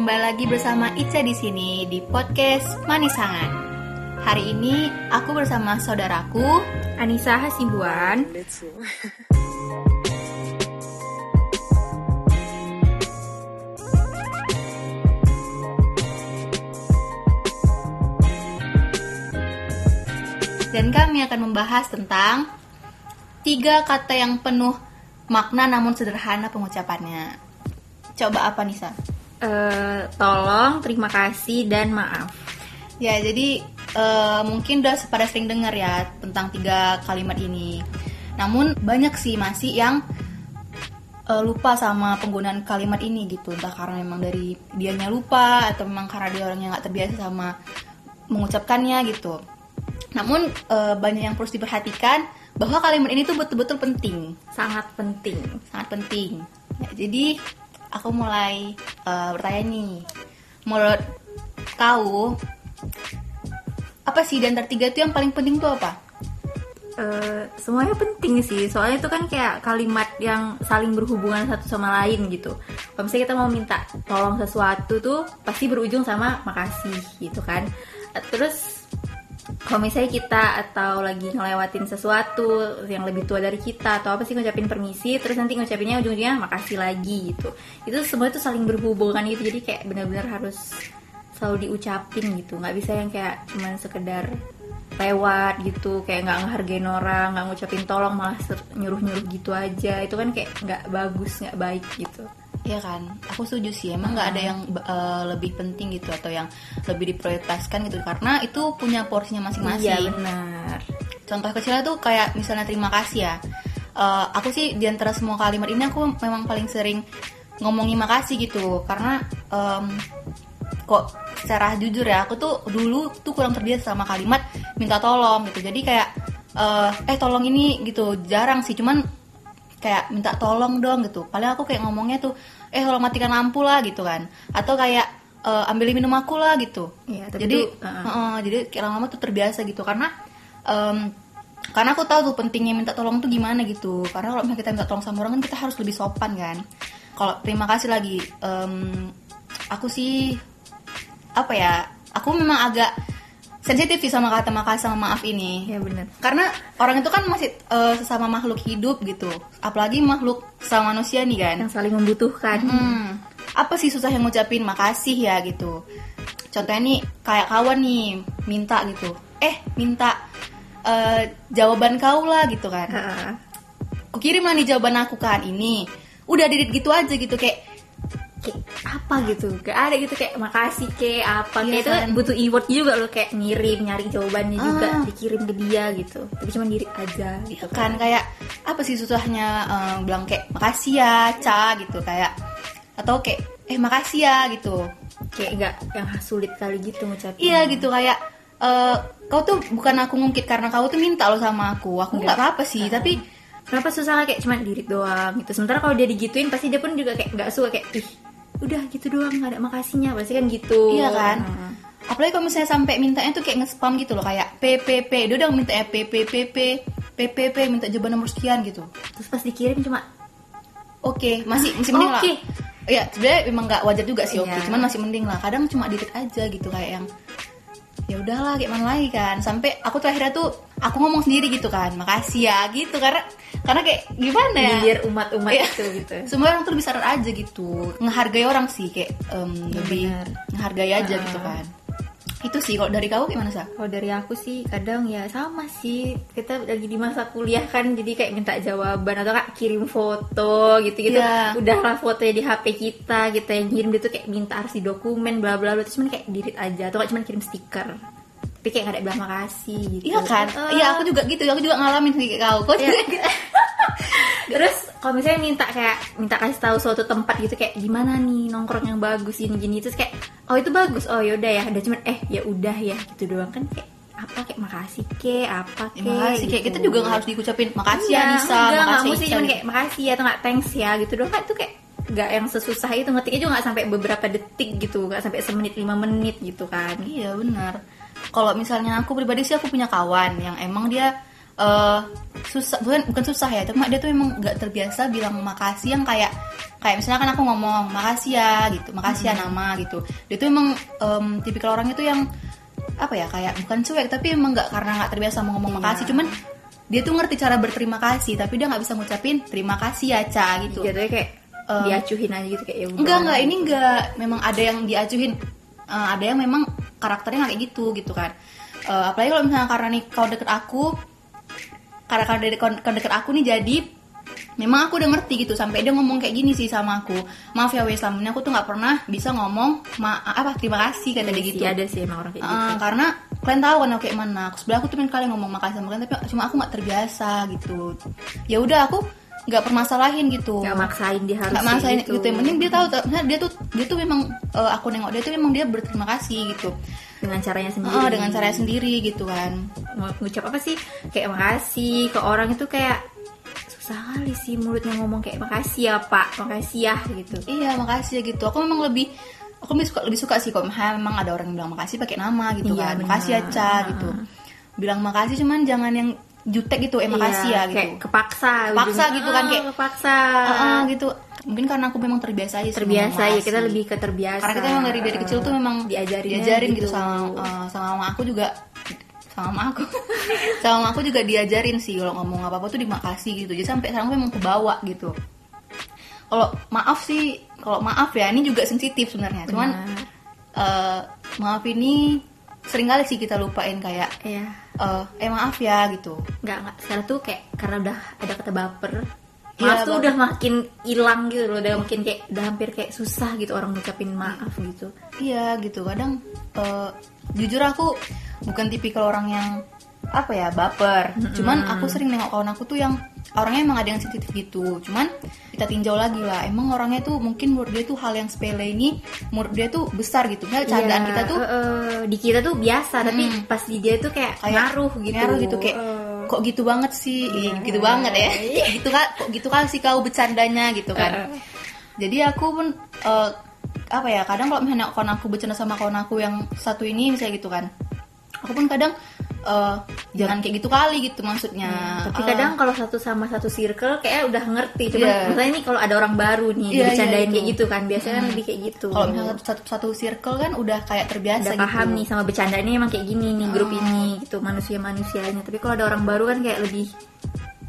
kembali lagi bersama Ica di sini di podcast Manis Hangat. Hari ini aku bersama saudaraku Anissa Hasibuan. dan kami akan membahas tentang tiga kata yang penuh makna namun sederhana pengucapannya. Coba apa Nisa? Eh, tolong, terima kasih, dan maaf. Ya, jadi eh, mungkin udah pada sering dengar ya tentang tiga kalimat ini. Namun banyak sih masih yang eh, lupa sama penggunaan kalimat ini gitu. Entah karena memang dari dianya lupa atau memang karena dia orangnya nggak terbiasa sama mengucapkannya gitu. Namun eh, banyak yang perlu diperhatikan bahwa kalimat ini tuh betul-betul penting, Sangat penting. sangat penting. Ya, jadi aku mulai eh, bertanya nih, menurut kau apa sih di antara tiga itu yang paling penting tuh apa? Eh, semuanya penting sih, soalnya itu kan kayak kalimat yang saling berhubungan satu sama lain gitu. Kalau misalnya kita mau minta tolong sesuatu tuh pasti berujung sama makasih gitu kan. Terus kalau misalnya kita atau lagi ngelewatin sesuatu yang lebih tua dari kita atau apa sih ngucapin permisi terus nanti ngucapinnya ujung-ujungnya makasih lagi gitu. Itu semua itu saling berhubungan gitu jadi kayak benar-benar harus selalu diucapin gitu. Nggak bisa yang kayak cuman sekedar lewat gitu kayak nggak ngehargain orang nggak ngucapin tolong malah nyuruh-nyuruh gitu aja. Itu kan kayak nggak bagus nggak baik gitu Iya kan, aku setuju sih. Emang nggak ada yang eh, lebih penting gitu atau yang lebih diprioritaskan gitu karena itu punya porsinya masing-masing. iya benar Contoh kecilnya tuh kayak misalnya terima kasih ya. Eh, aku sih di antara semua kalimat ini aku memang paling sering ngomongin makasih gitu karena em, kok secara jujur ya aku tuh dulu tuh kurang terbiasa sama kalimat minta tolong gitu. Jadi kayak eh, eh tolong ini gitu jarang sih cuman kayak minta tolong dong gitu. Paling aku kayak ngomongnya tuh eh tolong matikan lampu lah gitu kan. Atau kayak eh, ambilin minum aku lah gitu. Tapi jadi tuh, uh-uh. Heeh, jadi kayak lama-lama tuh terbiasa gitu karena em, karena aku tahu tuh pentingnya minta tolong tuh gimana gitu karena kalau kita minta tolong sama orang kan kita harus lebih sopan kan kalau terima kasih lagi em, aku sih apa ya aku memang agak sensitif sih sama kata makasih sama maaf ini ya benar karena orang itu kan masih eh, sesama makhluk hidup gitu apalagi makhluk sama manusia nih kan yang saling membutuhkan Hmm, apa sih susah yang ngucapin makasih ya gitu. Contohnya nih kayak kawan nih minta gitu, eh minta eh, jawaban kau lah gitu kan. Heeh. Aku kirim lah nih jawaban aku kan ini. Udah didit gitu aja gitu kayak kayak apa gitu gak ada gitu kayak makasih kayak apa Iya kayak itu kan kan? butuh effort juga lo kayak ngirim nyari jawabannya juga Ah. dikirim ke dia gitu tapi cuma diri aja gitu kan kayak apa sih susahnya eh, bilang kayak makasih ya ca gitu kayak atau kayak eh makasih ya gitu. kayak nggak yang sulit kali gitu ngucapin Iya gitu kayak eh, kau tuh bukan aku ngungkit karena kau tuh minta lo sama aku. Aku nggak apa-apa sih, tapi kenapa susah kayak cuma diri doang gitu sementara kalau dia digituin pasti dia pun juga kayak nggak suka kayak ih udah gitu doang nggak ada makasihnya pasti kan gitu Iya kan? Heeh. Apalagi kalau misalnya sampai mintanya tuh kayak nge-spam gitu loh kayak PPP. Dia udah minta ya PPPP, PPP minta jawaban nomor sekian gitu. terus pas dikirim cuma Oke, masih masih mending lah. Oke. Iya, sebenarnya memang nggak wajar juga sih oke, Iya. cuman masih mending lah. Kadang cuma dikit aja gitu kayak yang ya udahlah kayak mana lagi kan. Sampai aku tuh akhirnya tuh aku ngomong sendiri gitu kan. Makasih ya gitu. Karena karena kayak gimana ya? Biar umat-umat Iya. itu gitu. Semua orang tuh lebih sadar aja gitu. Ngehargai orang sih kayak em, lebih benar. ngehargai aja Ah. gitu kan itu sih kalau dari kamu gimana sih Kalau dari aku sih kadang ya sama sih. Kita lagi di masa kuliah kan jadi kayak minta jawaban atau kak kirim foto gitu-gitu. Iya. udahlah fotonya di HP kita kita yang kirim dia tuh kayak minta harus di dokumen bla bla bla. Cuman kayak dirit aja atau kayak cuman kirim stiker. Tapi kayak gak ada bilang makasih gitu. Iya kan? Iya aku juga gitu. Aku juga ngalamin kayak kau. Kau Iya. juga gitu. Terus kalau misalnya minta kayak minta kasih tahu suatu tempat gitu kayak gimana nih nongkrong yang bagus ini gini terus kayak oh itu bagus. Oh yaudah ya. Ada cuman eh ya udah ya gitu doang. Kan kayak apa kayak makasih ke apa Ya, ke makasih kayak kita juga nggak harus diucapin makasih ya Nisa enggak, nggak makasih mesti Ica, cuman gitu. kayak makasih ya atau nggak thanks ya gitu doang. Kan itu kayak nggak yang sesusah itu. Ngetiknya juga nggak sampai beberapa detik gitu. Nggak sampai semenit lima menit gitu kan. Iya benar. Kalau misalnya aku pribadi sih aku punya kawan yang emang dia eh susah bukan bukan susah ya cuma dia tuh memang nggak terbiasa bilang makasih yang kayak kayak misalnya kan aku ngomong makasih ya gitu makasih ya nama gitu. Dia tuh emang em, tipikal orang itu yang apa ya kayak bukan cuek tapi emang nggak karena nggak terbiasa mau ngomong makasih. Cuman dia tuh ngerti cara berterima kasih tapi dia nggak bisa ngucapin terima kasih ya ca gitu. Jatuhnya kayak Um, diacuhin aja gitu kayak ya udah. Enggak enggak ini enggak memang ada yang diajuin Eh, ada yang memang karakternya kayak gitu gitu kan. Eh, apalagi kalau misalnya karena nih kau deket aku karena karena dari deket aku nih jadi memang aku udah ngerti gitu sampai dia ngomong kayak gini sih sama aku. Maaf ya wes selama ini aku tuh nggak pernah bisa ngomong ma apa terima kasih kata dia Iya gitu. ada sih emang orang kayak Eh, gitu. karena kalian tahu kan aku kayak mana. Aku sebelah aku tuh pengen kalian ngomong makasih sama kalian tapi cuma aku nggak terbiasa gitu. Ya udah aku nggak permasalahin gitu. Nggak maksain dia harus nggak maksain kayak gitu. yang penting dia tahu dia tuh dia tuh memang eh, aku nengok dia tuh memang dia berterima kasih gitu. Dengan caranya sendiri. Ah, dengan caranya sendiri gitu kan ngucap apa sih? Kayak makasih ke orang itu kayak susah kali sih mulutnya ngomong kayak makasih ya pak. Makasih ya gitu. Iya makasih ya gitu. Aku memang lebih aku lebih suka lebih suka sih kok memang ada orang yang bilang makasih pakai nama gitu Iya, kan. makasih ya ca gitu. Bilang makasih cuman jangan yang jutek gitu eh makasih Iya, ya kayak gitu kepaksa Paksa gitu kan, Ah, kayak- kepaksa. Ah, ah, gitu. Mungkin karena aku memang terbiasa aja terbiasa ya kita lebih ke terbiasa. Karena kita memang dari dari kecil tuh memang diajarin diajarin gitu, sama eh, sama mama aku juga sama mama aku. Sama aku juga diajarin sih kalau ngomong apa apa tuh dimakasih gitu. Jadi sampai sekarang aku memang kebawa gitu. Kalau maaf sih kalau maaf ya ini juga sensitif sebenarnya. Cuman Benar. eh, maaf ini sering kali sih kita lupain kayak ya eh, eh maaf ya gitu. Nggak nggak. Sekarang tuh kayak karena udah ada kata baper Iya, maaf tuh baper. udah makin hilang gitu loh udah makin kayak udah hampir kayak susah gitu orang ngucapin maaf gitu Iya gitu kadang eh, jujur aku bukan tipikal orang yang apa ya baper. Cuman aku sering nengok kawan aku tuh yang orangnya emang ada yang sensitif gitu. Cuman kita tinjau lagi lah. Emang orangnya tuh mungkin menurut dia tuh hal yang sepele ini menurut dia tuh besar gitu. Misalnya candaan Iya, kita tuh eh, eh, di kita tuh biasa tapi Mm. pas di dia tuh kayak, kayak ngaruh gitu ngaruh gitu kayak kok gitu banget sih Ih, gitu Iya. banget ya Kayak gitu kan kok gitu kan sih kau bercandanya gitu kan Eh. jadi aku pun eh, apa ya kadang kalau misalnya kawan aku bercanda sama kawan aku yang satu ini misalnya gitu kan aku pun kadang eh, jangan kayak gitu kali gitu maksudnya. Tapi Eh, kadang kalau satu sama satu circle kayak udah ngerti. Cuma Iya. masalahnya nih kalau ada orang baru nih Iya, bercandain iya, kayak itu. gitu kan biasanya kan lebih kayak gitu. Kalau misalnya satu, satu circle kan udah kayak terbiasa udah gitu. paham nih sama bercandanya emang kayak gini nih grup ini gitu manusia manusianya tapi kalau ada orang baru kan kayak lebih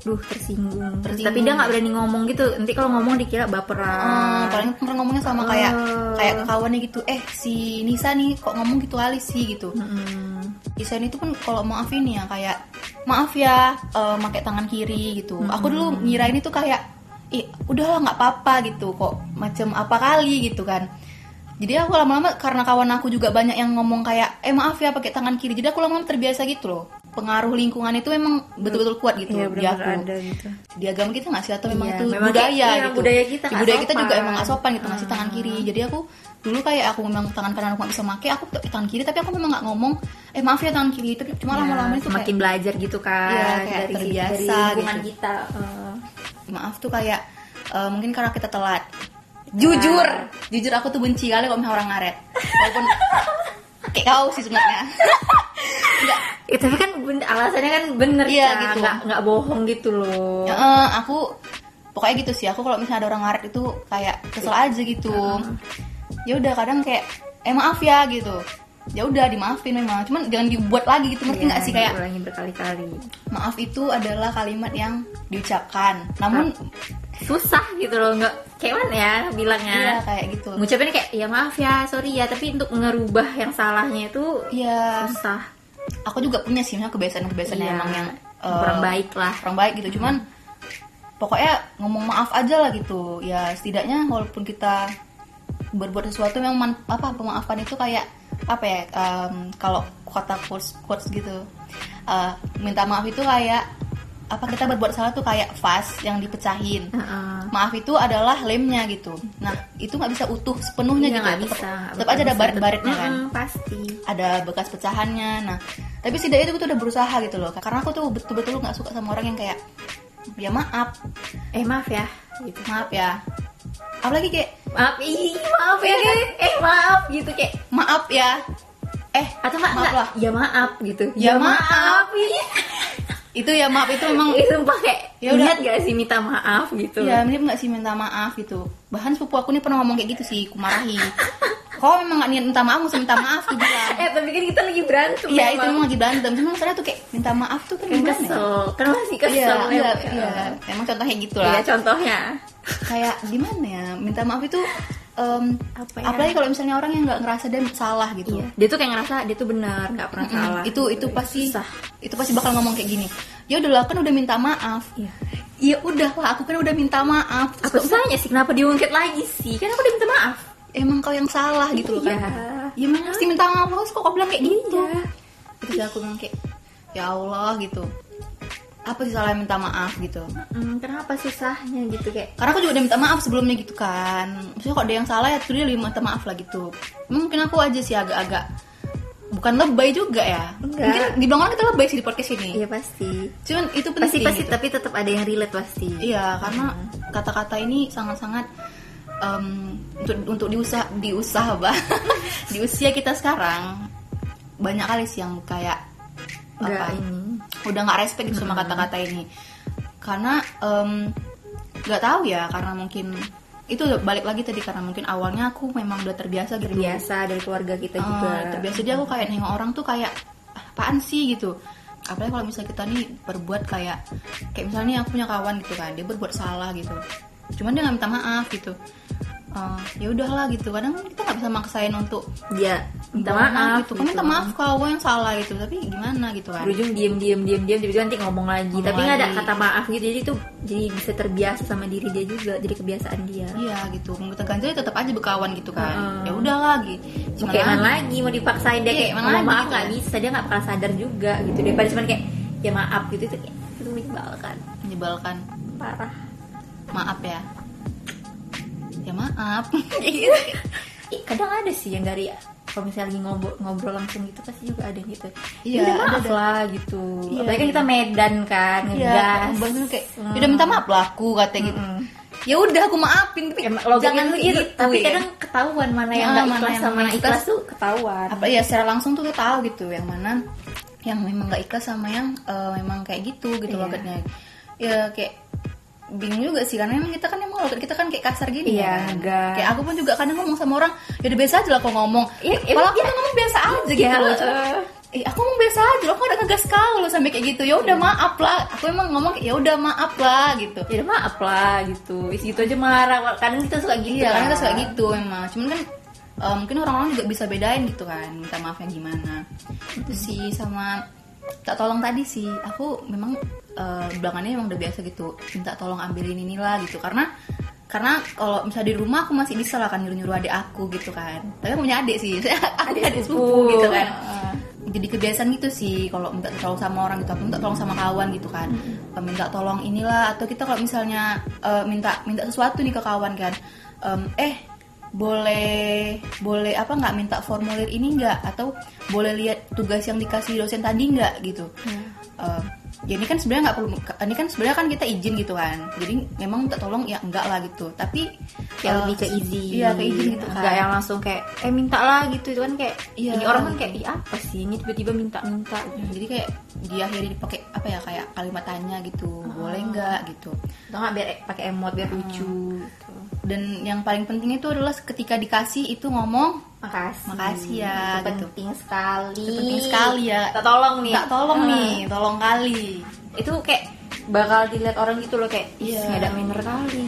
duh tersinggung, Tersinggung. tapi dia nggak berani ngomong gitu. Nanti kalau ngomong dikira baperan. Eh, paling pernah ngomongnya sama kayak Eh. kayak ke kawannya gitu. Eh si Nisa nih kok ngomong gitu kali sih gitu. Mm-mm. desain itu pun kalau maaf ini ya kayak maaf ya eh, pakai tangan kiri gitu. Aku dulu ngira ini tuh kayak ih udahlah nggak apa-apa gitu. Kok macam apa kali gitu kan. Jadi aku lama-lama karena kawan aku juga banyak yang ngomong kayak eh maaf ya pakai tangan kiri. Jadi aku lama-lama terbiasa gitu loh pengaruh lingkungan itu memang betul-betul kuat gitu Iya, di aku ada gitu. di agama kita nggak sih? Atau memang Iya, itu memang budaya iya, gitu? budaya kita Di budaya kita juga emang nggak sopan gitu ngasih Hmm. tangan kiri. Jadi aku dulu kayak aku memang tangan kanan aku nggak bisa make aku tangan kiri tapi aku memang nggak ngomong eh maaf ya tangan kiri tapi cuma Ya, lama-lama itu semakin kayak belajar gitu kan Iya, kayak dari terbiasa dari lingkungan gitu. kita eh. maaf tuh kayak eh, mungkin karena kita telat. Jujur jujur aku tuh benci kali kalau misalnya orang ngaret. Walaupun kayak kau sih sebenarnya Ya, tapi kan ben- alasannya kan bener Iya, Ca. gitu. nggak nggak bohong gitu loh. Ya, eh, aku pokoknya gitu sih. Aku kalau misalnya ada orang ngaret itu kayak kesel aja gitu. Ya udah kadang kayak eh maaf ya gitu. Ya udah dimaafin memang. Cuman jangan dibuat lagi gitu ngerti Iya, nggak sih? Kayak berkali-kali. maaf itu adalah kalimat yang diucapkan. Namun susah gitu loh nggak kayak mana ya bilangnya? Iya kayak gitu. Ngucapin kayak ya maaf ya sorry ya tapi untuk ngerubah yang salahnya itu iya. susah aku juga punya sih kebiasaan-kebiasaan Iya, emang yang eh, kurang baik lah. kurang baik gitu. Cuman pokoknya ngomong maaf aja lah gitu. Ya setidaknya walaupun kita berbuat sesuatu yang man- apa pemaafan itu kayak apa ya em, kalau kata quotes quotes gitu eh, minta maaf itu kayak apa kita berbuat salah tuh kayak vas yang dipecahin. Heeh. maaf itu adalah lemnya gitu. Nah itu nggak bisa utuh sepenuhnya Iya, gitu. nggak tetap, bisa. tetap aja ada Bisa, baret-baretnya tetap- kan pasti. Ada bekas pecahannya. Nah tapi setidaknya itu tuh udah berusaha gitu loh karena aku tuh betul-betul nggak suka sama orang yang kayak ya maaf. Eh maaf ya. Gitu. Maaf ya. Apalagi kayak maaf ih maaf ya eh maaf gitu kayak maaf ya. Eh atau maaf nggak, lah. Ya maaf gitu. Ya maaf. Ih. itu ya maaf itu memang itu pakai Ya ya udah. gak sih minta maaf gitu? Ya mirip nggak sih minta maaf gitu. Bahkan sepupu aku nih pernah ngomong kayak gitu sih aku marahi. Kau memang nggak niat minta maaf usah minta maaf tuh eh tapi kan kita lagi berantem iya itu memang lagi berantem cuma saya tuh kayak minta maaf tuh kan gimana ya? kesel kan masih kesel iya ya. iya iya emang contohnya gitu lah Iya, contohnya kayak gimana ya minta maaf itu em, Apa ya? apalagi kalau misalnya orang yang nggak ngerasa dia salah gitu Iya. Dia tuh kayak ngerasa dia tuh benar, nggak pernah Mm-mm. salah. itu itu pasti Susah. itu pasti bakal ngomong kayak gini ya udahlah kan udah minta maaf Iya. ya udah lah aku kan udah minta maaf Apa susahnya sih? Kenapa diungkit lagi sih? Kan aku udah minta maaf. Emang kau yang salah gitu loh kan Iya. ya emang pasti minta maaf terus kok kau bilang kayak gitu Iya. itu sih aku bilang kayak ya Allah gitu apa sih salah minta maaf gitu Hmm, kenapa susahnya gitu kayak? karena aku juga udah minta maaf sebelumnya gitu kan maksudnya kok ada yang salah ya tuh dia lebih minta maaf lah gitu mungkin aku aja sih agak-agak bukan lebay juga ya Enggak. mungkin dibilang orang kita lebay sih di podcast ini Iya pasti. cuman itu Pasti penting pasti gitu. tapi tetap ada yang relate pasti. iya karena kata-kata ini sangat-sangat em, untuk untuk diusaha diusaha bah di usia kita sekarang banyak kali sih yang kayak Nggak. apa ini. udah nggak respect gitu sama kata-kata ini. Karena nggak tahu ya karena mungkin itu balik lagi tadi karena mungkin awalnya aku memang udah terbiasa gitu. Terbiasa dari keluarga kita Eh, juga. terbiasa dia aku kayak nengok orang tuh kayak "Ah, apaan sih? gitu. Apalagi kalau misalnya kita nih berbuat kayak kayak misalnya aku punya kawan gitu kan dia berbuat salah gitu cuman dia nggak minta maaf gitu. Eh, ya udahlah gitu. Kadang kita nggak bisa maksain untuk Dia minta maaf gitu. Kan minta maaf kalau yang salah gitu? Tapi gimana gitu kan? Berujung diem diem diem diem tiba-tiba nanti ngomong lagi. Ngomong tapi nggak ada kata maaf gitu. Jadi tuh jadi bisa terbiasa sama diri dia juga. Jadi kebiasaan dia. Iya gitu. Mau kita ganjil tetap aja berkawan gitu kan. Heeh. ya udah lagi Mau kayak mana lagi? mau dipaksain dia Iya, kayak emang ngomong lagi maaf gitu nggak kan. bisa. Dia nggak bakal sadar juga gitu. Daripada cuma kayak ya maaf gitu. Itu kayak itu menyebalkan. Menyebalkan. Parah maaf ya ya maaf Ih, kadang ada sih yang dari kalau misalnya lagi ngobrol, ngobrol langsung gitu pasti juga ada yang gitu Iya, Ya udah maaf ada. lah gitu Iya, apalagi kan iya. kita Medan kan Iya, ngegas kayak Hmm. "Ya udah minta maaf lah aku katanya gitu. Ya udah aku maafin tapi logikanya jangan gitu, gitu. tapi ya. kadang ketahuan mana yang Ah, nggak mana ikhlas sama mana yang ikhlas ikhlas. tuh ketahuan apa ya secara langsung tuh kita tahu gitu yang mana yang memang nggak ikhlas sama yang eh, memang kayak gitu gitu Iya. logatnya. Ya kayak bingung juga sih karena emang kita kan emang logat kita kan kayak kasar gini Iya, ya kan. ngegas. Kayak aku pun juga kadang ngomong sama orang, ya udah biasa aja lah kok ngomong. Iya, Kalau aku tuh ngomong biasa aja gitu Iya, loh. Cuma, eh. aku ngomong biasa aja loh, aku ada ngegas kali loh sampai kayak gitu. Ya udah maaf lah. Aku emang ngomong ya udah maaf lah gitu. ya udah maaf lah gitu isi gitu aja marah kadang kita suka gitu Iya, karena kita suka gitu emang. Cuman kan eh, mungkin orang-orang juga bisa bedain gitu kan, minta maafnya gimana. Itu sih sama tak tolong tadi sih. Aku memang eh, belakangannya emang udah biasa gitu, minta tolong ambilin inilah gitu. Karena karena kalau misalnya di rumah aku masih bisa lah kan nyuruh-nyuruh adik aku gitu kan. Tapi aku punya adik sih, aku punya adik sepupu gitu kan. Jadi kebiasaan gitu sih kalau minta tolong sama orang gitu, aku minta tolong sama kawan gitu kan. Eh, Minta tolong inilah atau kita kalau misalnya eh, minta minta sesuatu nih ke kawan kan. Em, eh boleh boleh apa nggak minta formulir ini nggak? Atau boleh lihat tugas yang dikasih dosen tadi nggak gitu. Eh, ya ini kan sebenarnya nggak perlu ini kan sebenarnya kan kita izin gitu kan. Jadi memang minta tolong ya enggak lah gitu. Tapi kayak eh, lebih ke izin. iya ke izin gitu kan. Nggak yang langsung kayak eh minta lah gitu. Itu kan kayak Iya, ini orang kan kayak "Ih, apa sih ini tiba-tiba minta-minta? Ya, jadi kayak diakhiri dipakai apa ya kayak kalimat tanya gitu. Boleh nggak? gitu. Atau nggak biar pakai emot biar lucu gitu. Dan yang paling penting itu adalah ketika dikasih itu ngomong makasih. Makasih ya, itu gitu. penting sekali. Itu penting sekali ya. kita tolong nih. Tak tolong Ah. nih tolong kali. Itu kayak bakal dilihat orang gitu loh kayak Iya. nggak ada manner kali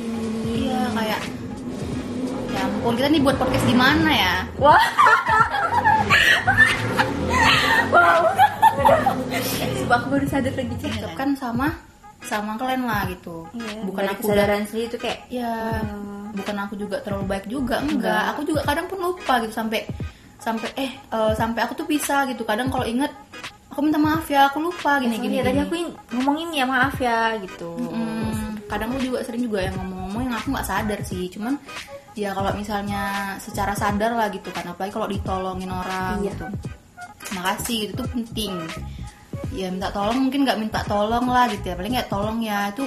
iya kayak ya ampun kita nih buat podcast di mana ya? Wah. Wow Sumpah aku baru sadar lagi cakep kan sama sama kalian lah gitu. Iya, bukan aku kesadaran sendiri tuh kayak ya Hmm. Bukan aku juga terlalu baik juga enggak, Enggak. aku juga kadang pun lupa gitu sampai sampai eh eh, sampai aku tuh bisa gitu. Kadang kalau inget aku minta maaf ya aku lupa gini gini, gini, tadi aku in- ngomongin ya maaf ya gitu. Mm, kadang aku juga sering juga yang ngomong-ngomong yang aku nggak sadar sih. Cuman ya kalau misalnya secara sadar lah gitu kan. Apalagi kalau ditolongin orang Iya. gitu. Makasih gitu tuh penting. Ya minta tolong mungkin nggak minta tolong lah gitu ya. Paling ya tolong ya itu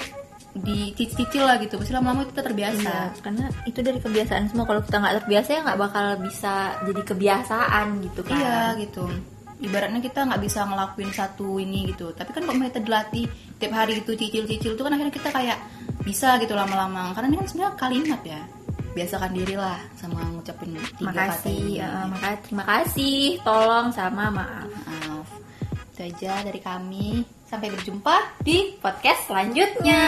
dicicil lah gitu. Pasti lama-lama kita terbiasa. Iya, karena itu dari kebiasaan semua. Kalau kita nggak terbiasa ya nggak bakal bisa jadi kebiasaan gitu kan. iya gitu. Ibaratnya kita nggak bisa ngelakuin satu ini gitu. Tapi kan kalau kita dilatih tiap hari itu cicil-cicil itu kan akhirnya kita kayak bisa gitu lama-lama. Karena ini kan sebenarnya kalimat ya. Biasakan diri lah sama ngucapin tiga kata makasih. ini. eh, maka- terima kasih. Tolong sama maaf. Maaf. Itu aja dari kami sampai berjumpa di podcast selanjutnya